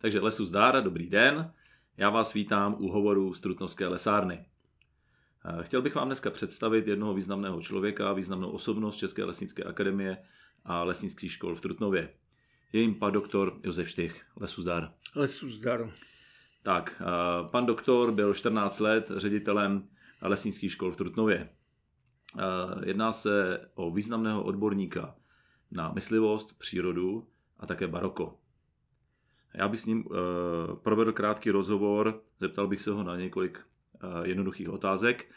Takže lesu zdár, dobrý den. Já vás vítám u hovoru z Trutnovské lesárny. Eh, chtěl bych vám dneska představit jednoho významného člověka, významnou osobnost České lesnické akademie a lesnických škol v Trutnově. Je jim pan doktor Josef Štych. Lesu zdar. Lesu zdar. Tak, eh, pan doktor byl 14 let ředitelem lesnických škol v Trutnově. Eh, jedná se o významného odborníka na myslivost, přírodu a také baroko. Já bych s ním uh, provedl krátký rozhovor, zeptal bych se ho na několik uh, jednoduchých otázek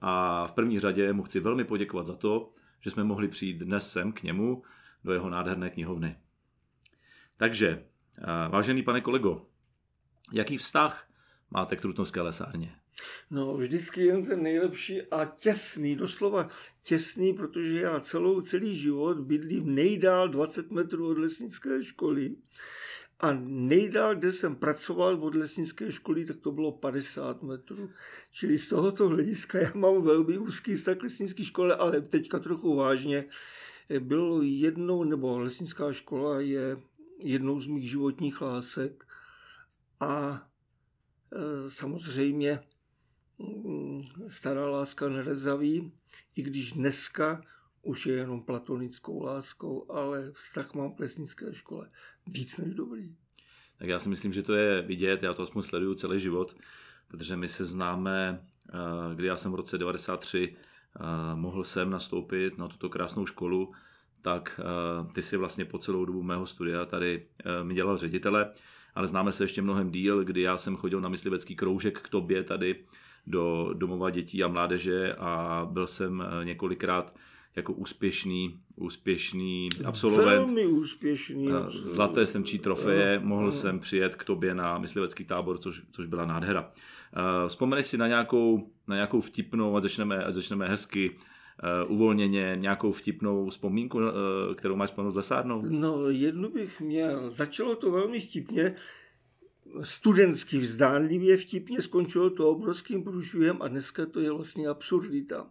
a v první řadě mu chci velmi poděkovat za to, že jsme mohli přijít dnes sem k němu do jeho nádherné knihovny. Takže, uh, vážený pane kolego, jaký vztah máte k Trutnovské lesárně? No, vždycky jen ten nejlepší a těsný, doslova těsný, protože já celou, celý život bydlím nejdál 20 metrů od lesnické školy. A nejdál, kde jsem pracoval od lesnické školy, tak to bylo 50 metrů. Čili z tohoto hlediska já mám velmi úzký vztah k lesnické škole, ale teďka trochu vážně. Bylo jednou, nebo lesnická škola je jednou z mých životních lásek. A e, samozřejmě stará láska nerezaví, i když dneska už je jenom platonickou láskou, ale vztah mám k lesnické škole víc než dobrý. Tak já si myslím, že to je vidět, já to aspoň sleduju celý život, protože my se známe, eh, kdy já jsem v roce 93 eh, mohl jsem nastoupit na tuto krásnou školu, tak eh, ty si vlastně po celou dobu mého studia tady mi dělal ředitele, ale známe se ještě mnohem díl, kdy já jsem chodil na myslivecký kroužek k tobě tady do domova dětí a mládeže a byl jsem několikrát jako úspěšný, úspěšný absolvent. Velmi úspěšný. Eh, zlaté semčí trofeje, mohl jsem přijet k tobě na myslivecký tábor, což, což byla nádhera. Eh, vzpomeneš si na nějakou, na nějakou vtipnou, a začneme, ať začneme hezky, uh, uvolněně nějakou vtipnou vzpomínku, uh, kterou máš s lesárnou? No, jednu bych měl. Začalo to velmi vtipně, studentsky vzdánlivě vtipně, skončilo to obrovským průšvihem a dneska to je vlastně absurdita.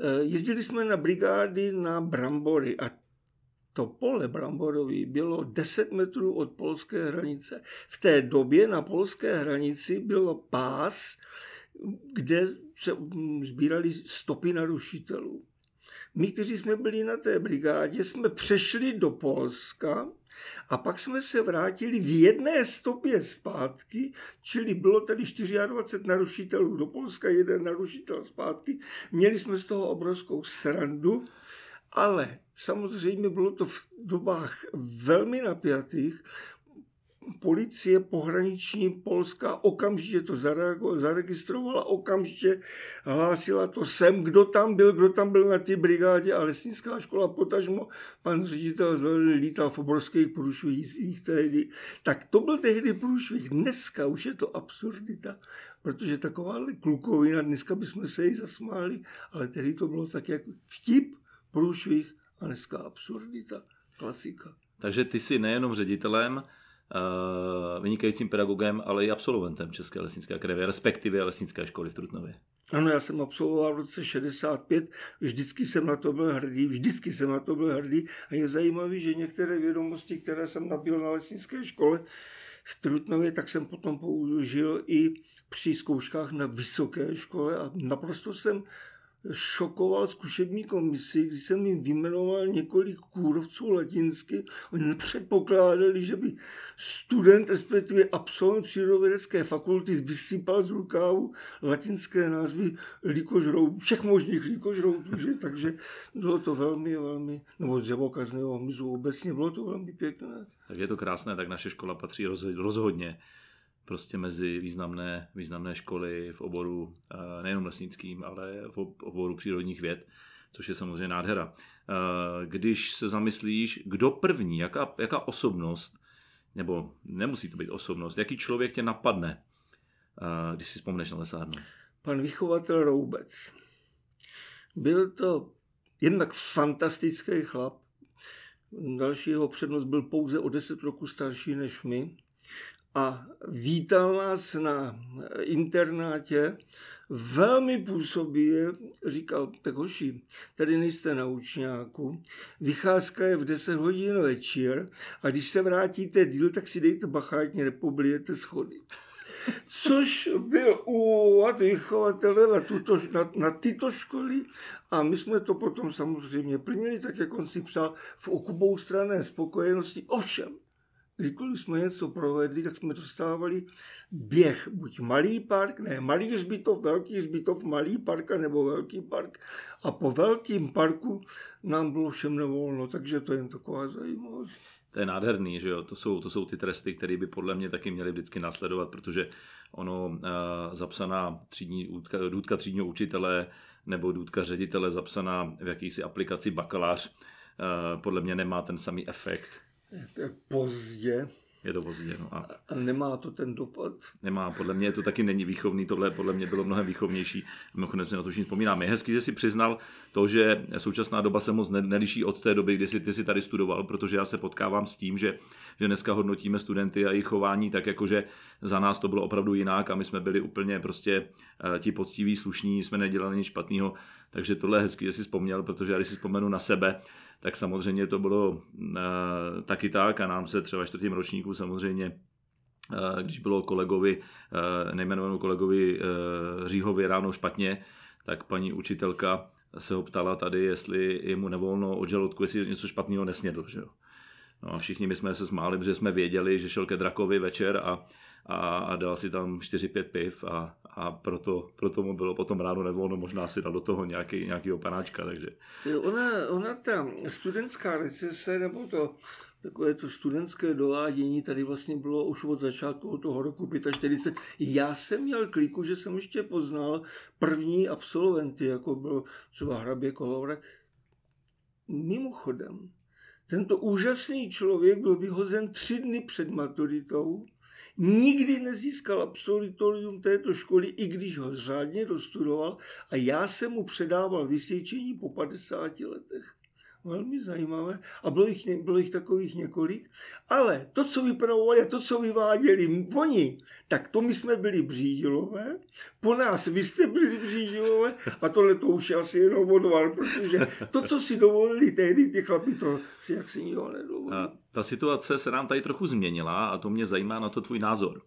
Eh, jezdili jsme na brigády na Brambory a to pole Bramborový bylo 10 metrů od polské hranice. V té době na polské hranici byl pás, kde se sbírali stopy narušitelů. My, kteří jsme byli na té brigádě, jsme přešli do Polska a pak jsme se vrátili v jedné stopě zpátky, čili bylo tady 24 narušitelů do Polska, jeden narušitel zpátky. Měli jsme z toho obrovskou srandu, ale samozřejmě bylo to v dobách velmi napjatých policie pohraniční Polska okamžitě to zaregistrovala, okamžitě hlásila to sem, kdo tam byl, kdo tam byl na té brigádě a lesnická škola potažmo, pan ředitel lítal v obrovských průšvihích tehdy. Tak to byl tehdy průšvih. Dneska už je to absurdita, protože taková klukovina, dneska bychom se jí zasmáli, ale tehdy to bylo tak jak vtip, průšvih a dneska absurdita, klasika. Takže ty jsi nejenom ředitelem, vynikajícím pedagogem, ale i absolventem České lesnické akademie, respektive lesnické školy v Trutnově. Ano, já jsem absolvoval v roce 65, vždycky jsem na to byl hrdý, vždycky jsem na to byl hrdý a je zajímavé, že některé vědomosti, které jsem nabil na lesnické škole v Trutnově, tak jsem potom použil i při zkouškách na vysoké škole a naprosto jsem šokoval zkušební komisi, když jsem jim vyjmenoval několik kůrovců latinsky. Oni nepředpokládali, že by student, respektive absolvent přírodovědecké fakulty vysypal z rukávu latinské názvy likožroutů, všech možných likožroutů, že? takže bylo to velmi, velmi, nebo dřevokazného hmyzu obecně, bylo to velmi pěkné. Tak je to krásné, tak naše škola patří rozhodně prostě mezi významné, významné školy v oboru eh, nejenom lesnickým, ale v oboru přírodních věd, což je samozřejmě nádhera. Eh, když se zamyslíš, kdo první, jaká, jaká osobnost, nebo nemusí to být osobnost, jaký člověk tě napadne, eh, když si vzpomneš na lesárnu? Pan vychovatel Roubec. Byl to jednak fantastický chlap. Další jeho přednost byl pouze o 10 roku starší než my a vítal nás na internátě velmi působivě, říkal, tak hoši, tady nejste na učňáku, vycházka je v 10 hodin večer a když se vrátíte díl, tak si dejte bacha, ať nepoblijete schody. Což byl úvod vychovatele na, tuto, na, na tyto školy a my jsme to potom samozřejmě plnili, tak jak on si přál v okubou strané spokojenosti. Ovšem, kdykoliv jsme něco provedli, tak jsme dostávali běh, buď malý park, ne malý hřbitov, velký hřbitov, malý park, nebo velký park. A po velkým parku nám bylo všem nevolno, takže to je jen taková zajímavost. To je nádherný, že jo? To jsou, to jsou ty tresty, které by podle mě taky měly vždycky následovat, protože ono uh, zapsaná třídní, důdka, důdka třídního učitele nebo důdka ředitele zapsaná v jakýsi aplikaci bakalář, uh, podle mě nemá ten samý efekt to je pozdě. Je to pozdě, no. A, a nemá to ten dopad. Nemá, podle mě to taky není výchovný, tohle podle mě bylo mnohem výchovnější. Mimochodem si na to všichni vzpomínáme. Je hezký, že si přiznal to, že současná doba se moc neliší od té doby, kdy jsi, ty si tady studoval, protože já se potkávám s tím, že, že dneska hodnotíme studenty a jejich chování tak, jakože za nás to bylo opravdu jinak a my jsme byli úplně prostě uh, ti poctiví, slušní, jsme nedělali nic špatného. Takže tohle je hezký, že jsi vzpomněl, protože já když si vzpomenu na sebe, tak samozřejmě to bylo uh, taky tak a nám se třeba čtvrtým ročníku samozřejmě uh, když bylo kolegovi, uh, nejmenovanému kolegovi Říhovi ráno špatně, tak paní učitelka se ho ptala tady, jestli je mu nevolno od žaludku, jestli něco špatného nesnědl. Že jo? No a všichni my jsme se smáli, protože jsme věděli, že šel ke drakovi večer a, a, a dal si tam 4-5 piv a, a proto, proto mu bylo potom ráno nevolno, možná si dal do toho nějaký, nějaký panáčka, takže... Ona, ona ta studentská recese, nebo to takové to studentské dovádění tady vlastně bylo už od začátku toho roku 45. Já jsem měl kliku, že jsem ještě poznal první absolventy, jako byl třeba Hrabě Kolovrak. Mimochodem, tento úžasný člověk byl vyhozen tři dny před maturitou, nikdy nezískal absolutorium této školy, i když ho řádně dostudoval a já jsem mu předával vysvědčení po 50 letech velmi zajímavé a bylo jich, bylo jich takových několik. Ale to, co vypravovali a to, co vyváděli oni, tak to my jsme byli břídilové, po nás vy jste byli břídilové a tohle to už asi jenom odvar, protože to, co si dovolili tehdy, ty chlapi, to si jak si nikdo nedovolí. A ta situace se nám tady trochu změnila a to mě zajímá na to tvůj názor.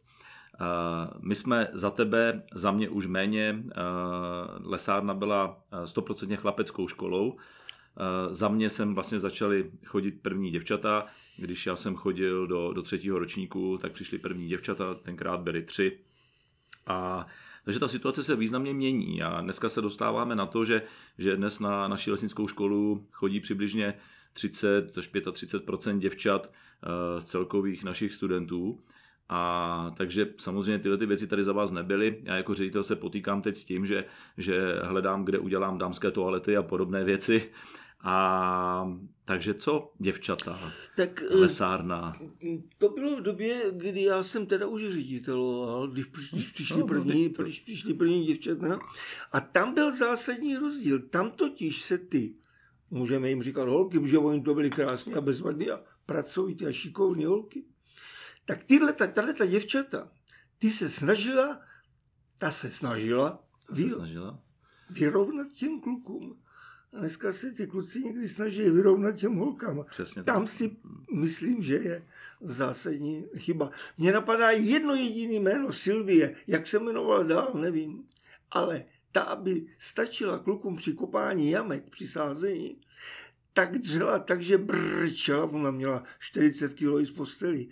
My jsme za tebe, za mě už méně, lesárna byla stoprocentně chlapeckou školou za mě jsem vlastně začali chodit první děvčata. Když já jsem chodil do, do třetího ročníku, tak přišly první děvčata, tenkrát byly tři. A takže ta situace se významně mění a dneska se dostáváme na to, že, že dnes na naši lesnickou školu chodí přibližně 30 až 35% děvčat eh, z celkových našich studentů. A takže samozřejmě tyhle ty věci tady za vás nebyly. Já jako ředitel se potýkám teď s tím, že, že hledám, kde udělám dámské toalety a podobné věci. A takže co, děvčata, tak, eh, lesárna? To bylo v době, kdy já jsem teda už řediteloval, když, když, přišli, no, první, no, když přišli první děvčata. A tam byl zásadní rozdíl. Tam totiž se ty, můžeme jim říkat holky, protože oni to byly krásné a bezvadné a pracovité a šikovné holky tak tyhle, tahle ta děvčata, ty se snažila, ta se snažila, ta se snažila? vyrovnat těm klukům. A dneska se ty kluci někdy snaží vyrovnat těm holkám. Přesně Tam tak. si myslím, že je zásadní chyba. Mně napadá jedno jediné jméno Sylvie, jak se jmenovala dál, nevím. Ale ta, aby stačila klukům při kopání jamek, při sázení, tak dřela, takže brčela, ona měla 40 kg z posteli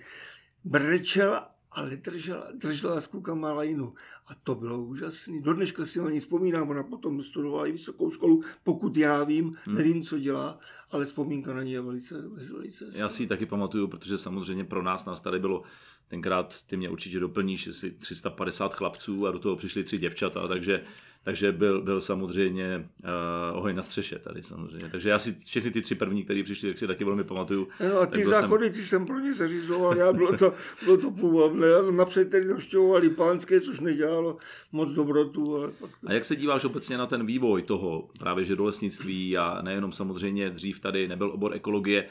brečela, ale držela, držela s klukama lajnu. A to bylo úžasné. Do dneška si na ní vzpomínám, ona potom studovala i vysokou školu, pokud já vím, hmm. nevím, co dělá, ale vzpomínka na ní je velice, velice Já si ji taky pamatuju, protože samozřejmě pro nás nás tady bylo tenkrát, ty mě určitě doplníš, asi 350 chlapců a do toho přišli tři děvčata, takže takže byl, byl samozřejmě uh, oheň na střeše tady samozřejmě. Takže já si všechny ty tři první, které přišli, tak si taky velmi pamatuju. No a ty záchody, jsem... ty jsem pro ně zařizoval, já bylo to, bylo to půvabné. Napřed tedy navštěvovali pánské, což nedělalo moc dobrotu. Ale pak... A jak se díváš obecně na ten vývoj toho právě že do lesnictví a nejenom samozřejmě dřív tady nebyl obor ekologie,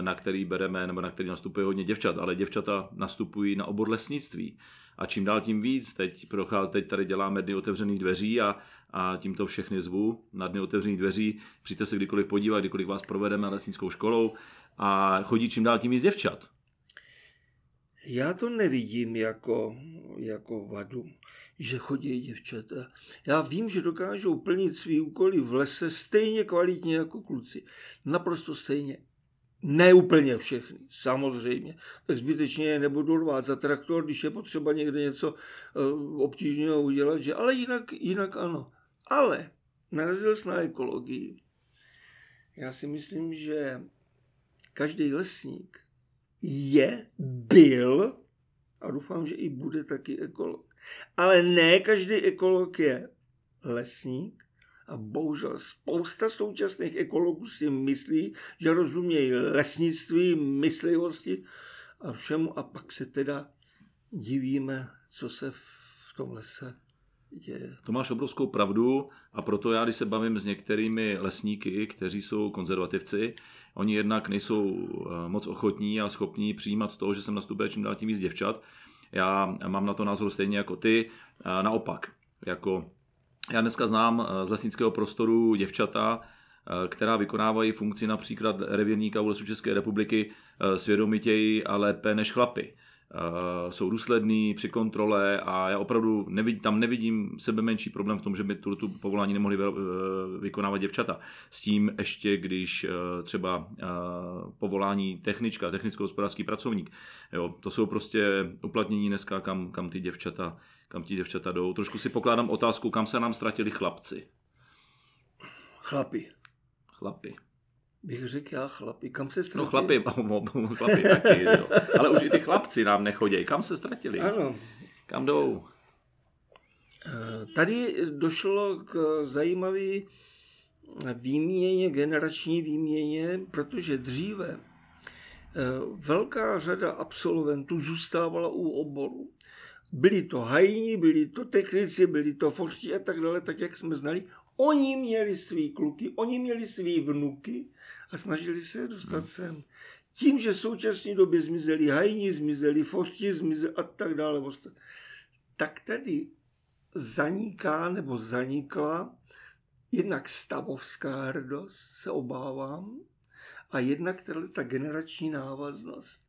na který bereme nebo na který nastupuje hodně děvčat, ale děvčata nastupují na obor lesnictví. A čím dál tím víc, teď, prochází, teď tady děláme dny otevřených dveří a, a tímto všechny zvu na dny otevřených dveří. Přijďte se kdykoliv podívat, kdykoliv vás provedeme lesnickou školou a chodí čím dál tím víc děvčat. Já to nevidím jako, jako vadu, že chodí děvčata. Já vím, že dokážou plnit svý úkoly v lese stejně kvalitně jako kluci. Naprosto stejně. Ne úplně všechny, samozřejmě. Tak zbytečně je nebudu rvát za traktor, když je potřeba někde něco uh, obtížného udělat, že, ale jinak, jinak ano. Ale narazil jsi na ekologii. Já si myslím, že každý lesník je, byl a doufám, že i bude taky ekolog. Ale ne každý ekolog je lesník a bohužel spousta současných ekologů si myslí, že rozumějí lesnictví, myslivosti a všemu a pak se teda divíme, co se v tom lese děje. To máš obrovskou pravdu a proto já, když se bavím s některými lesníky, kteří jsou konzervativci, oni jednak nejsou eh, moc ochotní a schopní přijímat to, že jsem nastupuje čím dál tím víc děvčat. Já mám na to názor stejně jako ty. Naopak, jako já dneska znám eh, z lesnického prostoru děvčata, eh, která vykonávají funkci například revírníka u Lesu České republiky svědomitěji a lépe než chlapy. Uh, jsou důsledný při kontrole a já opravdu nevidím, tam nevidím sebe menší problém v tom, že by tu, tu povolání nemohli vy, uh, vykonávat děvčata. S tím ještě, když uh, třeba povolání technička, technicko-hospodářský pracovník, jo, to jsou prostě uplatnění dneska, kam, kam ty děvčata kam ti děvčata jdou. Trošku si pokládám otázku, kam se nám ztratili chlapci. Chlapi. Chlapi bych řekl já chlapi, kam se ztratili? No chlapi, chlapi taky, jo. ale už i ty chlapci nám nechodí. Kam se ztratili? Ano. Kam jdou? Eh, tady došlo k zajímavé výměně, generační výměně, protože dříve eh, velká řada absolventů zůstávala u oboru. Byli to hajní, byli to technici, byli to forští a tak dále, tak jak jsme znali. Oni měli svý kluky, oni měli svý vnuky a snažili se je dostat hmm. sem. Tím, že v současné době zmizeli hajní, zmizeli forti, zmizeli a tak dále, tak tady zaniká nebo zanikla jednak stavovská hrdost, se obávám, a jednak ta generační návaznost.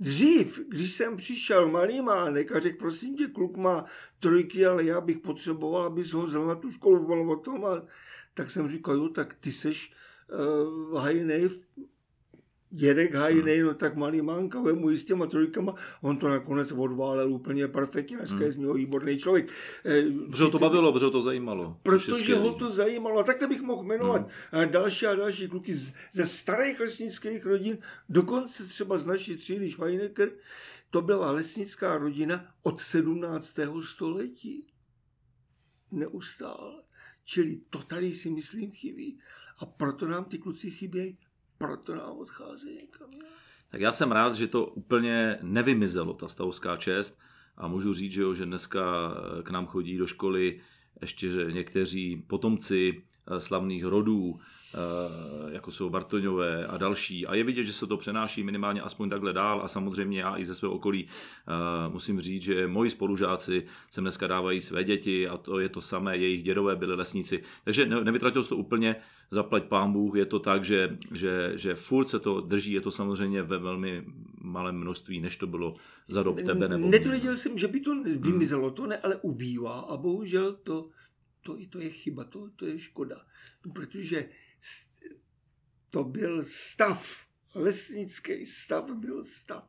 Dřív, když jsem přišel malý mánek a řekl, prosím tě, kluk má trojky, ale já bych potřeboval, abys ho vzal na tu školu, o tom, a, tak jsem říkal, jo, tak ty seš uh, hajnej, dědek hajnej, hmm. no tak malý mánka, vemu s těma trojkama, on to nakonec odválel úplně perfektně, dneska hmm. je z něho výborný člověk. Eh, protože ho to bavilo, protože to zajímalo. Protože ho to zajímalo, a tak to bych mohl jmenovat hmm. další a další kluky z, ze starých lesnických rodin, dokonce třeba z naší třídy Schweinecker, to byla lesnická rodina od 17. století. Neustále. Čili to tady si myslím chybí. A proto nám ty kluci chybějí, proto nám odcházejí někam. Tak já jsem rád, že to úplně nevymizelo, ta stavovská čest. A můžu říct, že, jo, že dneska k nám chodí do školy ještě někteří potomci eh, slavných rodů, Eh, jako jsou Bartoňové a další. A je vidět, že se to přenáší minimálně aspoň takhle dál a samozřejmě já i ze svého okolí eh, musím říct, že moji spolužáci se dneska dávají své děti a to je to samé, jejich dědové byli lesníci. Takže nevytratil se to úplně, zaplať pán Bůh, je to tak, že, že, že furt se to drží, je to samozřejmě ve velmi malém množství, než to bylo za dob tebe. Nebo Netvrdil jsem, že by to vymizelo, to ne, ale ubývá a bohužel to, to, to je chyba, to, to je škoda, protože to byl stav. Lesnický stav byl stav.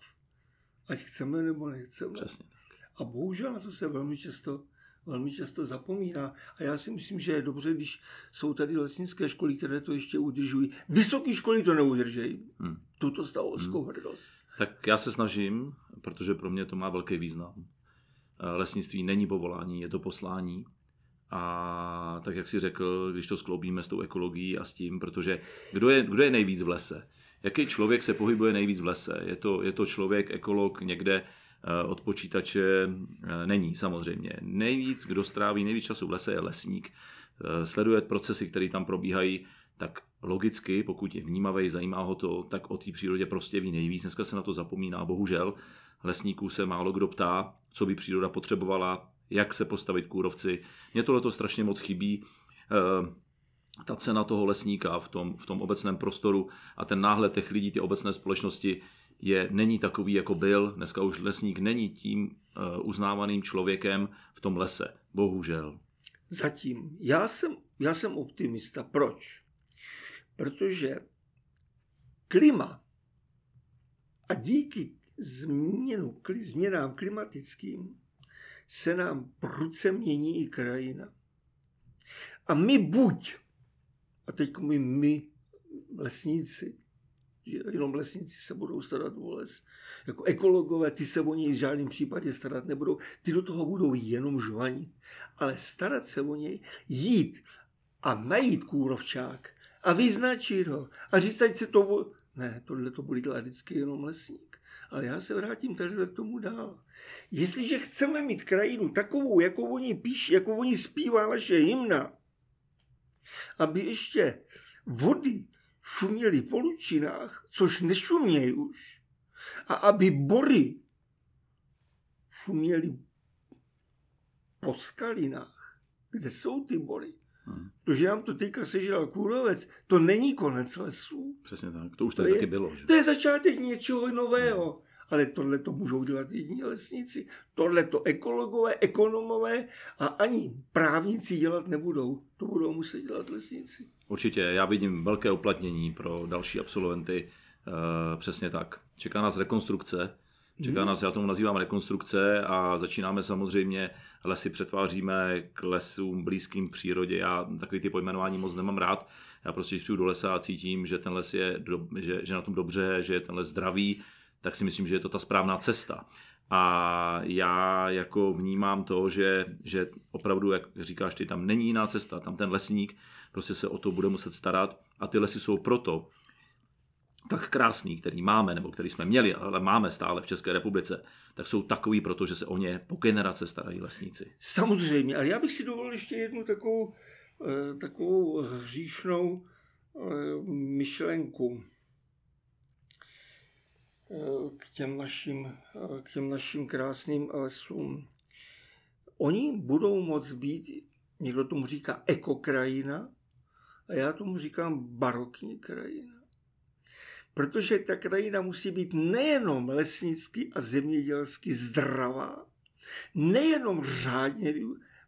Ať chceme nebo nechceme. Přesně. A bohužel na to se velmi často, velmi často zapomíná. A já si myslím, že je dobře, když jsou tady lesnické školy, které to ještě udržují. Vysoké školy to neudržejí. Hmm. Tuto stavovskou hmm. hrdost. Tak já se snažím, protože pro mě to má velký význam. Lesnictví není povolání, je to poslání. A tak jak si řekl, když to skloubíme s tou ekologií a s tím, protože kdo je, kdo je nejvíc v lese? Jaký člověk se pohybuje nejvíc v lese? Je to, je to člověk, ekolog někde eh, od počítače? Eh, není samozřejmě. Nejvíc, kdo stráví nejvíc času v lese, je lesník. Eh, sleduje procesy, které tam probíhají, tak logicky, pokud je vnímavý, zajímá ho to, tak o té přírodě prostě ví nejvíc. Dneska se na to zapomíná, bohužel. Lesníků se málo kdo ptá, co by příroda potřebovala, jak se postavit kůrovci. Mně tohle to strašně moc chybí. Eh, ta cena toho lesníka v tom, v tom obecném prostoru a ten náhled těch lidí, ty obecné společnosti je, není takový, jako byl. Dneska už lesník není tím uh, uznávaným člověkem v tom lese. Bohužel. Zatím. Já jsem, já jsem optimista. Proč? Protože klima a díky změnu, změnám klimatickým se nám prudce mění i krajina. A my buď, a teď my, my lesníci, že jenom lesníci se budou starat o les. Jako ekologové, ty se o něj v žádném případě starat nebudou, ty do toho budou jenom žvanit. Ale starat se o něj, jít a najít kůrovčák a vyznačit ho a říct, ať se to... Ne, tohle to bude dělat vždycky jenom lesník. Ale já se vrátím tady k tomu dál. Jestliže chceme mít krajinu takovou, jako oni píší, jako oni zpívá naše hymna, aby ještě vody šuměly po lučinách, což nešumějí už, a aby bory šuměly po skalinách, kde jsou ty bory. Hmm. To, že nám to teďka sežral kůrovec, to není konec lesů. Přesně tak, to už tady to taky je, bylo. Že? To je začátek něčeho nového. Hmm. Ale tohle to můžou dělat jediní lesníci. Tohle to ekologové, ekonomové a ani právníci dělat nebudou. To budou muset dělat lesníci. Určitě, já vidím velké uplatnění pro další absolventy. E, přesně tak. Čeká nás rekonstrukce. Čeká hmm. nás, já tomu nazývám rekonstrukce a začínáme samozřejmě, lesy přetváříme k lesům blízkým přírodě. Já takový ty pojmenování moc nemám rád. Já prostě přijdu do lesa a cítím, že ten les je, do, že, že na tom dobře, že je ten les zdravý, tak si myslím, že je to ta správná cesta. A já jako vnímám to, že, že opravdu, jak říkáš ty, tam není jiná cesta, tam ten lesník prostě se o to bude muset starat a ty lesy jsou proto tak krásný, který máme, nebo který jsme měli, ale máme stále v České republice, tak jsou takový proto, že se o ně po generace starají lesníci. Samozřejmě, ale já bych si dovolil ještě jednu takovou, eh, takovou hříšnou eh, myšlenku k těm našim, k těm našim krásným lesům. Oni budou moct být, někdo tomu říká ekokrajina, a já tomu říkám barokní krajina. Protože ta krajina musí být nejenom lesnicky a zemědělsky zdravá, nejenom řádně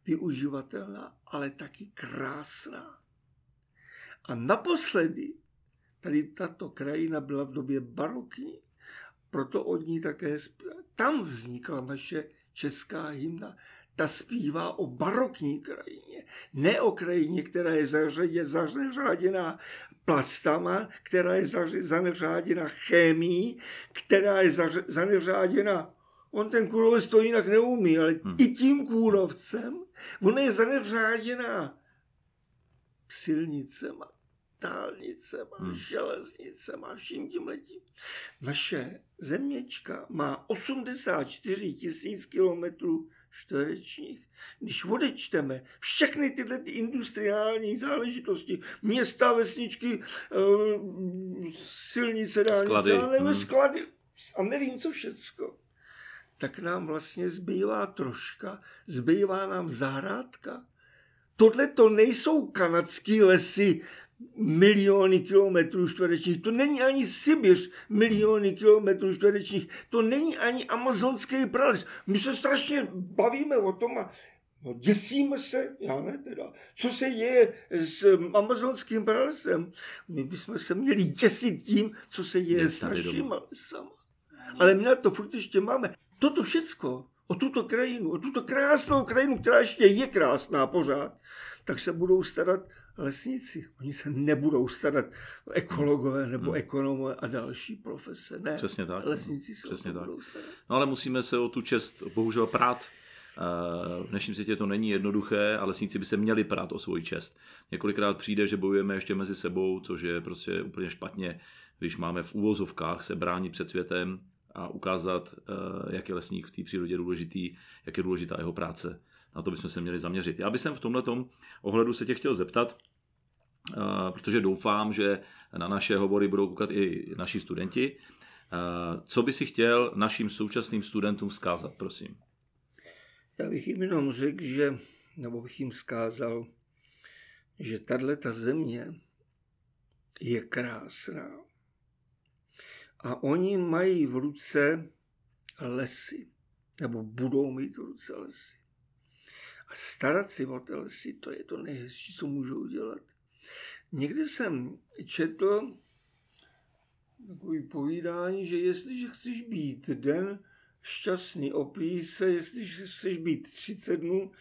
využívatelná, ale taky krásná. A naposledy tady tato krajina byla v době barokní proto od ní také tam vznikla naše česká hymna. Ta zpívá o barokní krajině, ne o krajině, která je zařaděná plastama, která je zaneřáděna chemií, která je zaneřáděna On ten kůrovec to jinak neumí, ale hmm. i tím kůrovcem, ona je zaneřáděná silnicema, dálnicema, hmm. železnicema, vším tím letím. Naše zeměčka má 84 tisíc kilometrů čtverečních. Když odečteme všechny tyhle ty industriální záležitosti, města, vesničky, eh, silnice, dálnice, sklady. hmm. sklady a nevím co všecko, tak nám vlastně zbývá troška, zbývá nám zahrádka. Tohle to nejsou kanadský lesy miliony kilometrů čtverečních. To není ani Sibiř, miliony kilometrů čtverečních. To není ani amazonský prales. My se strašně bavíme o tom a No, děsíme se, já ne teda, co se děje s amazonským pralesem. My bychom se měli děsit tím, co se děje s našimi lesama. Ale my na to furt ještě máme. Toto všecko, o tuto krajinu, o tuto krásnou krajinu, která ještě je krásná pořád, tak se budou starat lesníci. Oni se nebudou starat ekologové nebo hmm. ekonomové a další profese. Ne, Přesně tak. Lesníci se Přesně tak. budou starat. No ale musíme se o tu čest bohužel prát. Eh, v dnešním světě to není jednoduché a lesníci by se měli prát o svoji čest. Několikrát přijde, že bojujeme ještě mezi sebou, což je prostě úplně špatně, když máme v úvozovkách se bránit před světem a ukázat, eh, jak je lesník v té přírodě důležitý, jak je důležitá jeho práce na to bychom se měli zaměřit. Já bych v tomhle ohledu se tě chtěl zeptat, protože doufám, že na naše hovory budou koukat i naši studenti. Co by si chtěl našim současným studentům vzkázat, prosím? Já bych jim jenom řekl, že, nebo bych jim vzkázal, že tahle ta země je krásná. A oni mají v ruce lesy, nebo budou mít v ruce lesy. A starat si o ty lesy, to je to nejhezčí, co můžou dělat. Někdy jsem četl takový povídání, že jestliže chceš být den šťastný, opij se, jestliže chceš být 30 dnů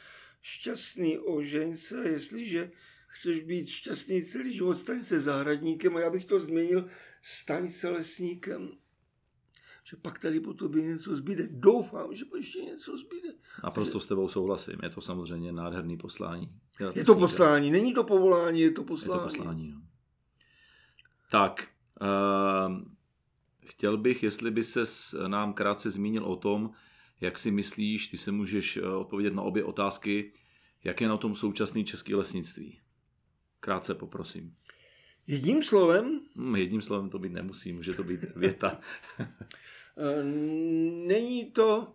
šťastný, ožeň se, jestliže chceš být šťastný celý život, staň se zahradníkem a já bych to změnil, staň se lesníkem. Že pak tady po tobě něco zbyde. Doufám, že ještě něco zbyde. A prostě s tebou souhlasím. Je to samozřejmě nádherný poslání. Je to poslání, není to povolání, je to poslání. Je to poslání, no. Tak, uh, chtěl bych, jestli by se nám krátce zmínil o tom, jak si myslíš, ty se můžeš eh, odpovědět na obě otázky, jak je na tom současný český lesnictví. Krátce poprosím. Jedním slovem? Hmm, jedním slovem to být nemusí, může to být věta. Eh, není to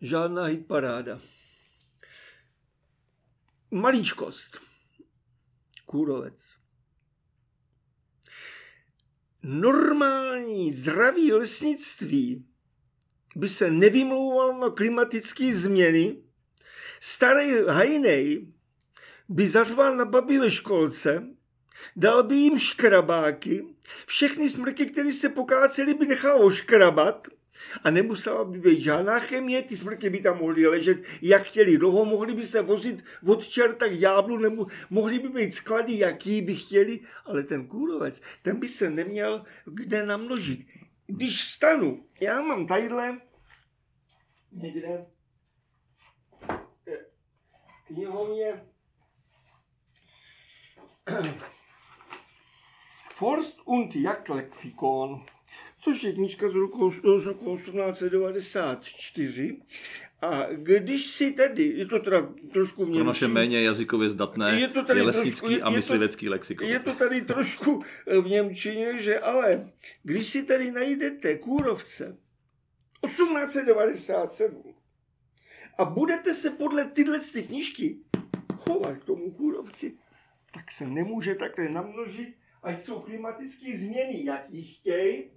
žádná hitparáda. Malíčkost. Kůrovec. Normální zdravý lesnictví by se nevymlouval na klimatické změny. Starý hajnej by zařval na babi ve školce, dal by jim škrabáky, všechny smrky, které se pokácely, by nechal oškrabat a nemusela by být žádná chemie, ty smrky by tam mohly ležet, jak chtěli dlouho, mohli by se vozit od čerta k ďáblu, nebo mohly by být sklady, jaký by chtěli, ale ten kůrovec, ten by se neměl kde namnožit. Když stanu, já mám tadyhle někde knihovně Forst und Jagdlexikon, což je knižka z roku, z roku 1894. A když si tedy, je to teda trošku mělčí, Pro naše méně jazykově zdatné je, to tady je lesnický trošku, je, a myslivecký lexikon. Je to tady trošku eh, v Němčině, že ale když si tady najdete kůrovce 1897 a budete se podle tyhle ty knižky chovat k tomu kůrovci, tak se nemůže takhle namnožit, ať jsou klimatické změny, jaký chtějí.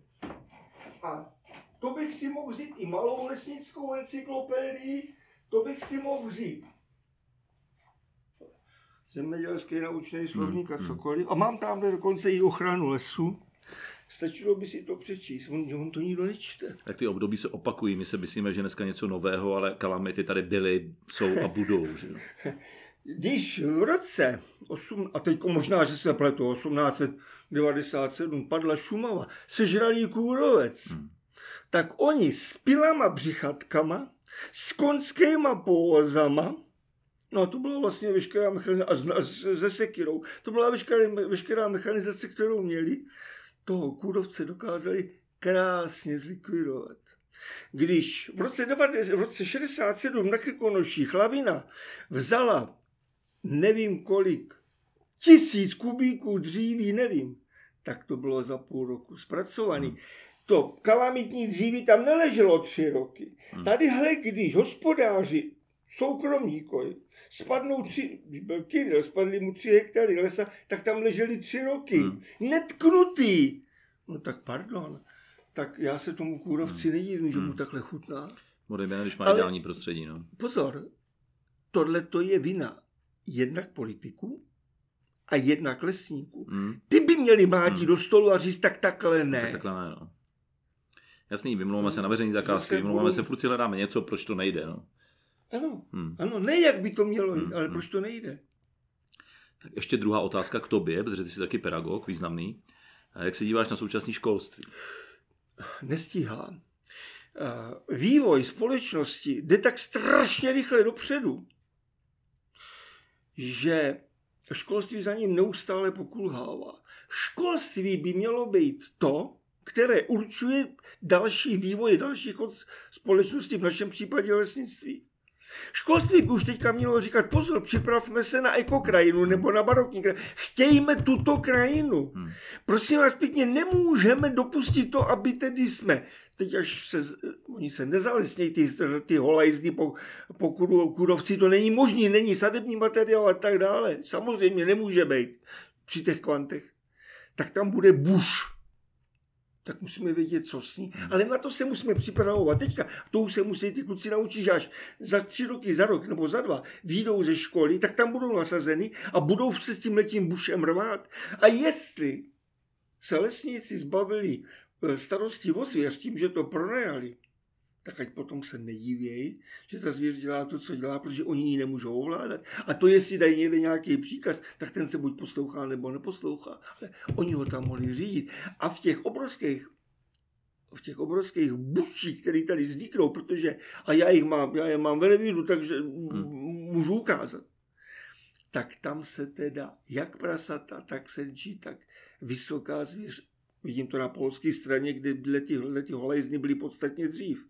A to bych si mohl říct i malou lesnickou encyklopédii, to bych si mohl říct. Zemědělský naučný slovník a hmm, hmm. cokoliv. A mám tam dokonce i ochranu lesu. Stačilo by si to přečíst, on, on to nikdo nečte. Tak ty období se opakují, my se myslíme, že dneska něco nového, ale kalamity tady byly, jsou a budou. Že? Když v roce 8, a teď možná, že se pletu, 1897 padla Šumava, sežralý kůrovec, hmm. tak oni s pilama břichatkama, s konskýma povozama, no a to byla vlastně veškerá mechanizace, a se sekirou, to byla veškerá, veškerá mechanizace, kterou měli, toho kůrovce dokázali krásně zlikvidovat. Když v roce, 90, v roce 67 na Krkonoších lavina vzala nevím kolik, tisíc kubíků dříví, nevím, tak to bylo za půl roku zpracovaný. Hmm. To kalamitní dříví tam neleželo tři roky. Hmm. Tadyhle, když hospodáři soukromníkovi spadnou tři, když byl Kiril, spadly mu tři hektary lesa, tak tam leželi tři roky. Hmm. Netknutý. No tak pardon. Tak já se tomu kůrovci hmm. nedivím, že mu hmm. takhle chutná. Modejme, když má Ale ideální prostředí. No. Pozor, tohle to je vina jednak politiků a jednak lesníků. Hmm. Ty by měli mátí hmm. do stolu a říct, tak takhle ne. Tak takhle ne, no. Jasný, vymlouváme se na veřejní zakázky, vymlouváme se, furt si hledáme něco, proč to nejde. No. Ano, hmm. ano, ne jak by to mělo jít, hmm. ale hmm. proč to nejde. Tak ještě druhá otázka k tobě, protože ty jsi taky pedagog, významný. Jak se díváš na současné školství? Nestíhá. Vývoj společnosti jde tak strašně rychle dopředu, že školství za ním neustále pokulhává. Školství by mělo být to, které určuje další vývoj, další chod společnosti, v našem případě lesnictví. Školství by už teďka mělo říkat, pozor, připravme se na ekokrajinu nebo na barokní krajinu. Chtějme tuto krajinu. Hmm. Prosím vás pěkně, nemůžeme dopustit to, aby tedy jsme teď až se, oni se nezalesnějí, ty, ty holajzdy po, po kurovci, to není možný, není sadební materiál a tak dále. Samozřejmě nemůže být při těch kvantech. Tak tam bude buš tak musíme vědět, co s ní. Ale na to se musíme připravovat. Teďka to už se musí ty kluci naučit, že až za tři roky, za rok nebo za dva výjdou ze školy, tak tam budou nasazeny a budou se s tím letím bušem rvát. A jestli se lesníci zbavili eh, starosti o zvěř tím, že to pronajali, tak ať potom se nedivějí, že ta zvěř dělá to, co dělá, protože oni ji nemůžou ovládat. A to, jestli dají někde nějaký příkaz, tak ten se buď poslouchá, nebo neposlouchá. Ale oni ho tam mohli řídit. A v těch obrovských v těch obrovských buších, které tady vzniknou, protože, a já, jich mám, já je mám ve revíru, takže hmm. můžu ukázat, tak tam se teda jak prasata, tak senčí, tak vysoká zvěř, vidím to na polské straně, kde tyhle ty holejzny byly podstatně dřív,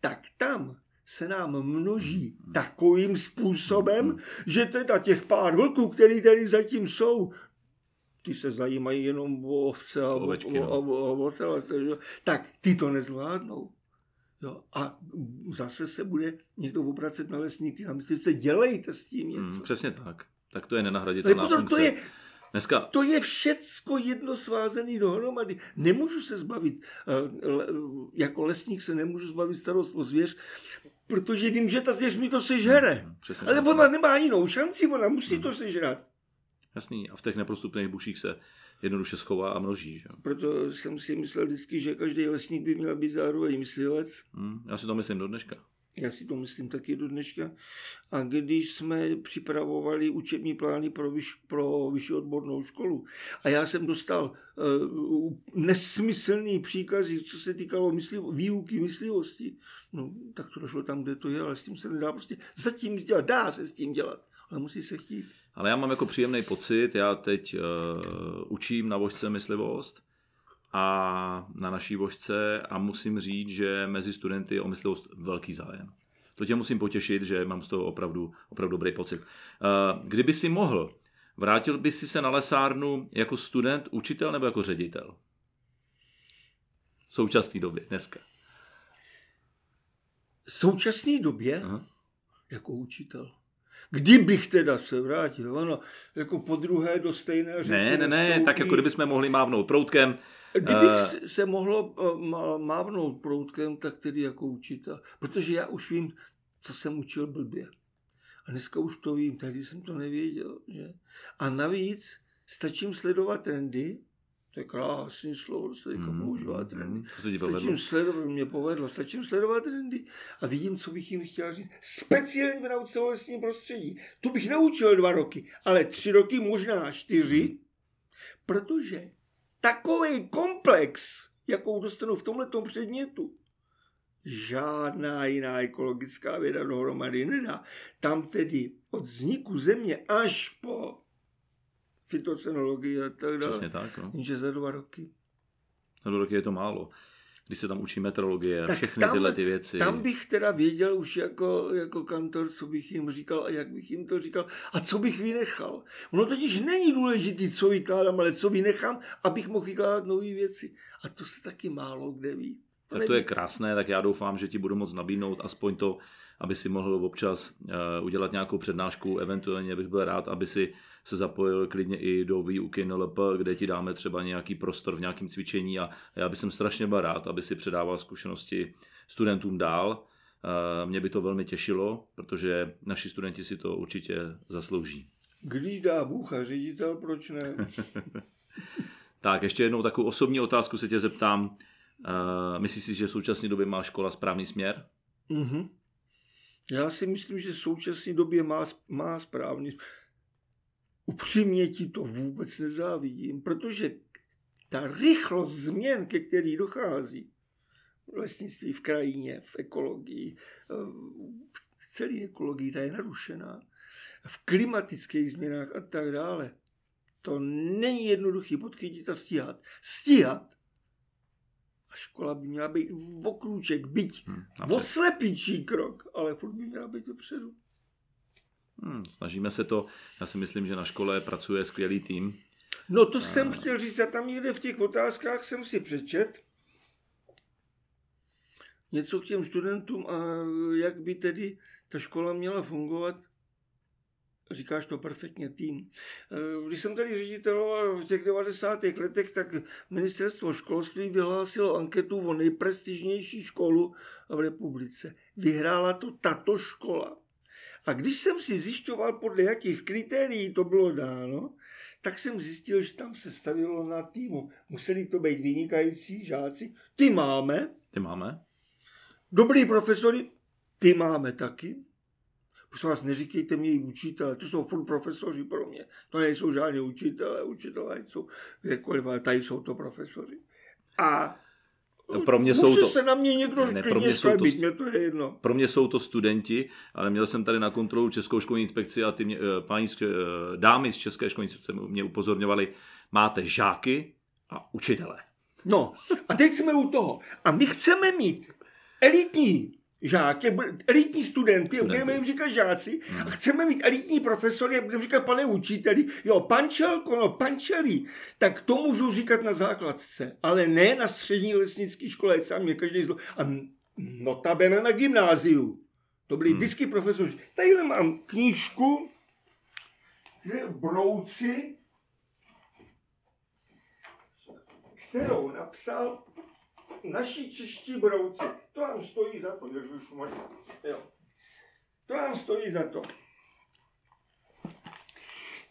tak tam se nám množí takovým způsobem, že teda těch pár vlků, který tady zatím jsou, ty se zajímají jenom o ovce a o, o, o, o, tak ty to nezvládnou. Jo, a zase se bude někdo obracet na lesníky a myslíte, dělejte s tím něco. Hmm, přesně tak. Tak to je nenahraditelná pozor, funkce. To je, Dneska... To je všecko jedno svázané dohromady. Nemůžu se zbavit, eh, jako lesník se nemůžu zbavit starost o zvěř, protože vím, že ta zvěř mi to sežere. Hmm, přesně Ale ona nemá jinou šanci, ona musí hmm. to sežrat. Jasný, a v těch neprostupných buších se jednoduše schová a množí. Že? Proto jsem si myslel vždycky, že každý lesník by měl být zároveň myslivec. Hmm, já si to myslím do dneška. Já si to myslím taky do dneška. A když jsme připravovali učební plány pro, vyš, pro vyšší odbornou školu a já jsem dostal uh, nesmyslný příkazy, co se týkalo mysliv, výuky myslivosti, no tak to došlo tam, kde to je, ale s tím se nedá prostě zatím dělat. Dá se s tím dělat, ale musí se chtít. Ale já mám jako příjemný pocit, já teď uh, učím na vožce myslivost a na naší vožce a musím říct, že mezi studenty je o myslivost velký zájem. To tě musím potěšit, že mám z toho opravdu, opravdu dobrý pocit. Uh, kdyby si mohl, vrátil by si se na lesárnu jako student, učitel nebo jako ředitel? V současné době, dneska. V současné době? Aha. Jako učitel. Kdybych teda se vrátil, ono, jako po druhé do stejné řeči. Ne, ne, ne, tak jako kdybychom mohli mávnout proutkem. Kdybych uh, se mohlo uh, mávnout proutkem, tak tedy jako učitel. Protože já už vím, co jsem učil blbě. A dneska už to vím, tehdy jsem to nevěděl. Že? A navíc stačím sledovat trendy, to je krásný slovo, se říká mm, používá trendy. To se ti stačím sledovat, mě povedlo, stačím sledovat trendy a vidím, co bych jim chtěl říct. Speciálně v nauce o lesním prostředí. Tu bych naučil dva roky, ale tři roky, možná čtyři, protože takový komplex, jakou dostanu v tomto předmětu, žádná jiná ekologická věda dohromady nedá. Tam tedy od vzniku země až po fitocenologii a tak dále. Přesně tak. No. Jenže za dva roky. Za dva roky je to málo. Když se tam učí meteorologie a všechny tam, tyhle ty věci. Tam bych teda věděl už jako, jako kantor, co bych jim říkal a jak bych jim to říkal a co bych vynechal. Ono totiž není důležité, co vykládám, ale co vynechám, abych mohl vykládat nové věci. A to se taky málo kde ví. To tak to je krásné, tak já doufám, že ti budu moct nabídnout aspoň to, aby si mohl občas uh, udělat nějakou přednášku, eventuálně bych byl rád, aby si se zapojil klidně i do výuky NLP, kde ti dáme třeba nějaký prostor v nějakém cvičení a já bych strašně byl rád, aby si předával zkušenosti studentům dál. Uh, mě by to velmi těšilo, protože naši studenti si to určitě zaslouží. Když dá Bůh a ředitel, proč ne? tak, ještě jednou takovou osobní otázku se tě zeptám. Uh, myslíš si, že v současné době má škola správný směr? Mm-hmm. Já si myslím, že v současné době má, má správný Upřímně ti to vůbec nezávidím, protože ta rychlost změn, ke který dochází v lesnictví, v krajině, v ekologii, eh, v celé ekologii, ta je narušená, v klimatických změnách a tak dále. To není jednoduchý podchytit a stíhat. Stíhat A škola by měla být v okrůček, byť hmm, o slepičí krok, ale furt by měla být dopředu. Hmm, snažíme se to, já si myslím, že na škole pracuje skvělý tým. No to a... jsem chtěl říct, a tam někde v těch otázkách jsem si přečet něco k těm studentům a jak by tedy ta škola měla fungovat. Říkáš to perfektně, tým. Když jsem tady ředitel v těch 90. letech, tak ministerstvo školství vyhlásilo anketu o nejprestižnější školu v republice. Vyhrála to tato škola. A když jsem si zjišťoval, podle jakých kritérií to bylo dáno, tak jsem zjistil, že tam se stavilo na týmu. Museli to být vynikající žáci. Ty máme. Ty máme. Dobrý profesory, ty máme taky. Prosím vás, neříkejte mě učitele, to jsou furt profesoři pro mě. To nejsou žádní učitele, učitelé jsou kdekoliv, ale tady jsou to profesoři. A pro mě jsou to, se na mě někdo ne, pro mě, jsou to, mě to je jedno. Pro mě jsou to studenti, ale měl jsem tady na kontrolu Českou školní inspekci a ty mě, eh, páni, eh, dámy z České školní inspekce mě upozorňovali, máte žáky a učitele. No a teď jsme u toho. A my chceme mít elitní žáky, elitní studenty, studenty. budeme jim říkat žáci hmm. a chceme mít elitní profesory a budeme říkat pane učiteli, jo, pančelko, no pančelí, tak to můžu říkat na základce, ale ne na střední lesnické škole, sám mě každý zlo. A notabene na gymnáziu. To byli hmm. vždycky profesoři. Tady mám knížku, kde brouci, kterou napsal naši čeští brouci. To vám stojí za to, jo. To vám stojí za to.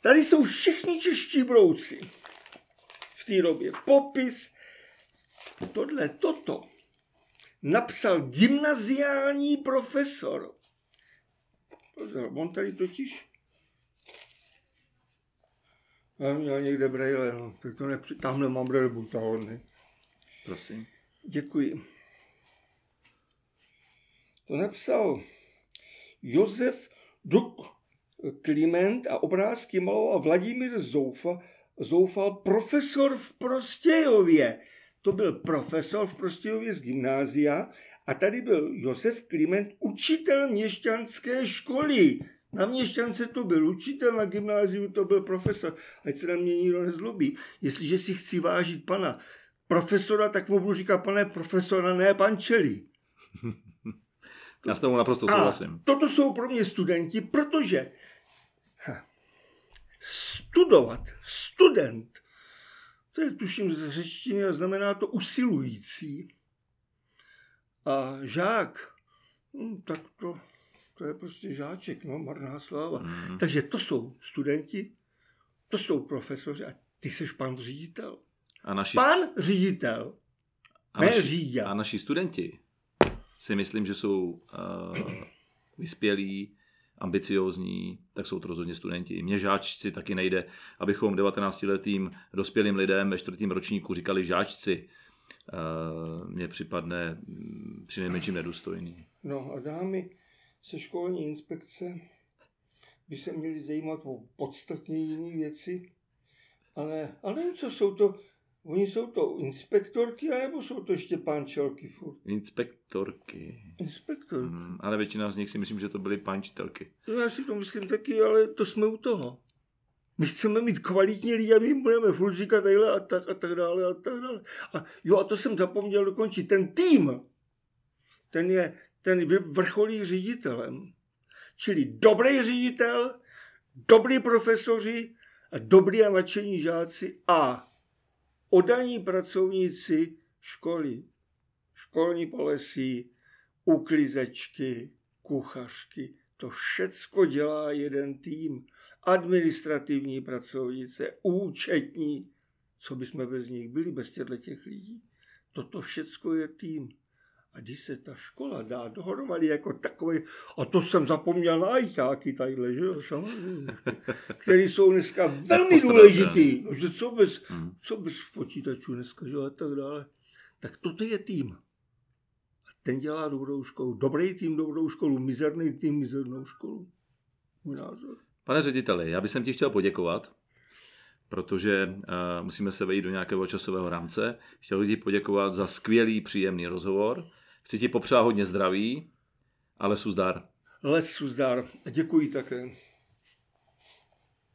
Tady jsou všichni čeští brouci v té době. Popis, tohle, toto napsal gymnaziální profesor. Pozor, on tady totiž já měl někde brejle, no. Tak to nepři... Tamhle mám brejle butahorny. Prosím. Děkuji. To napsal Josef Duk Kliment a obrázky maloval Vladimír Zoufa, Zoufal, profesor v Prostějově. To byl profesor v Prostějově z gymnázia a tady byl Josef Kliment, učitel měšťanské školy. Na měšťance to byl učitel, na gymnáziu to byl profesor. Ať se na mě nikdo nezlobí. Jestliže si chci vážit pana profesora, tak mu budu říkat, pane profesora, ne pančelí. Já s tomu naprosto souhlasím. A toto jsou pro mě studenti, protože studovat, student, to je tuším z řečtiny a znamená to usilující. A žák, hm, tak to, to je prostě žáček, no, marná sláva. Mm. Takže to jsou studenti, to jsou profesoři a ty seš pan ředitel. A naši... Pan ředitel, a ne naši, A naši studenti si myslím, že jsou uh, vyspělí, ambiciózní, tak jsou to rozhodně studenti. Mě žáčci taky nejde, abychom 19-letým dospělým lidem ve čtvrtém ročníku říkali žáčci. Uh, mně připadne mm, při nejmenším nedůstojný. No a dámy se školní inspekce by se měly zajímat o podstatně jiné věci, ale, ale co jsou to Oni jsou to inspektorky, anebo jsou to ještě pančelky furt? Inspektorky. Inspektorky. Hmm, ale většina z nich si myslím, že to byly pančitelky. No, já si to myslím taky, ale to jsme u toho. My chceme mít kvalitní lidi a my jim budeme furt říkat tadyhle a tak a tak dále a tak dále. A jo, a to jsem zapomněl dokončit. Ten tým, ten je, ten vrcholí ředitelem. Čili dobrý ředitel, dobrý profesoři a dobrý a nadšení žáci a Odaní pracovníci školy, školní polesí, uklizečky, kuchařky, to všecko dělá jeden tým. Administrativní pracovnice, účetní, co by jsme bez nich byli, bez těchto těch lidí. Toto všecko je tým. A když se ta škola dá dohromady jako takový, a to jsem zapomněl na ajťáky tadyhle, že jo, samozřejmě, který jsou dneska velmi důležitý. No, že co bez, hmm. co bez počítačů dneska, že a tak dále. Tak toto je tým. A ten dělá dobrou školu. Dobrý tým, dobrou školu. Mizerný tým, mizernou školu. Můj názor. Pane řediteli, já bych ti chtěl poděkovat protože uh, musíme se vejít do nějakého časového rámce. Chtěl bych ti poděkovat za skvělý, příjemný rozhovor. Chci ti popřát hodně zdraví, ale suzdar. Les suzdar. Děkuji také.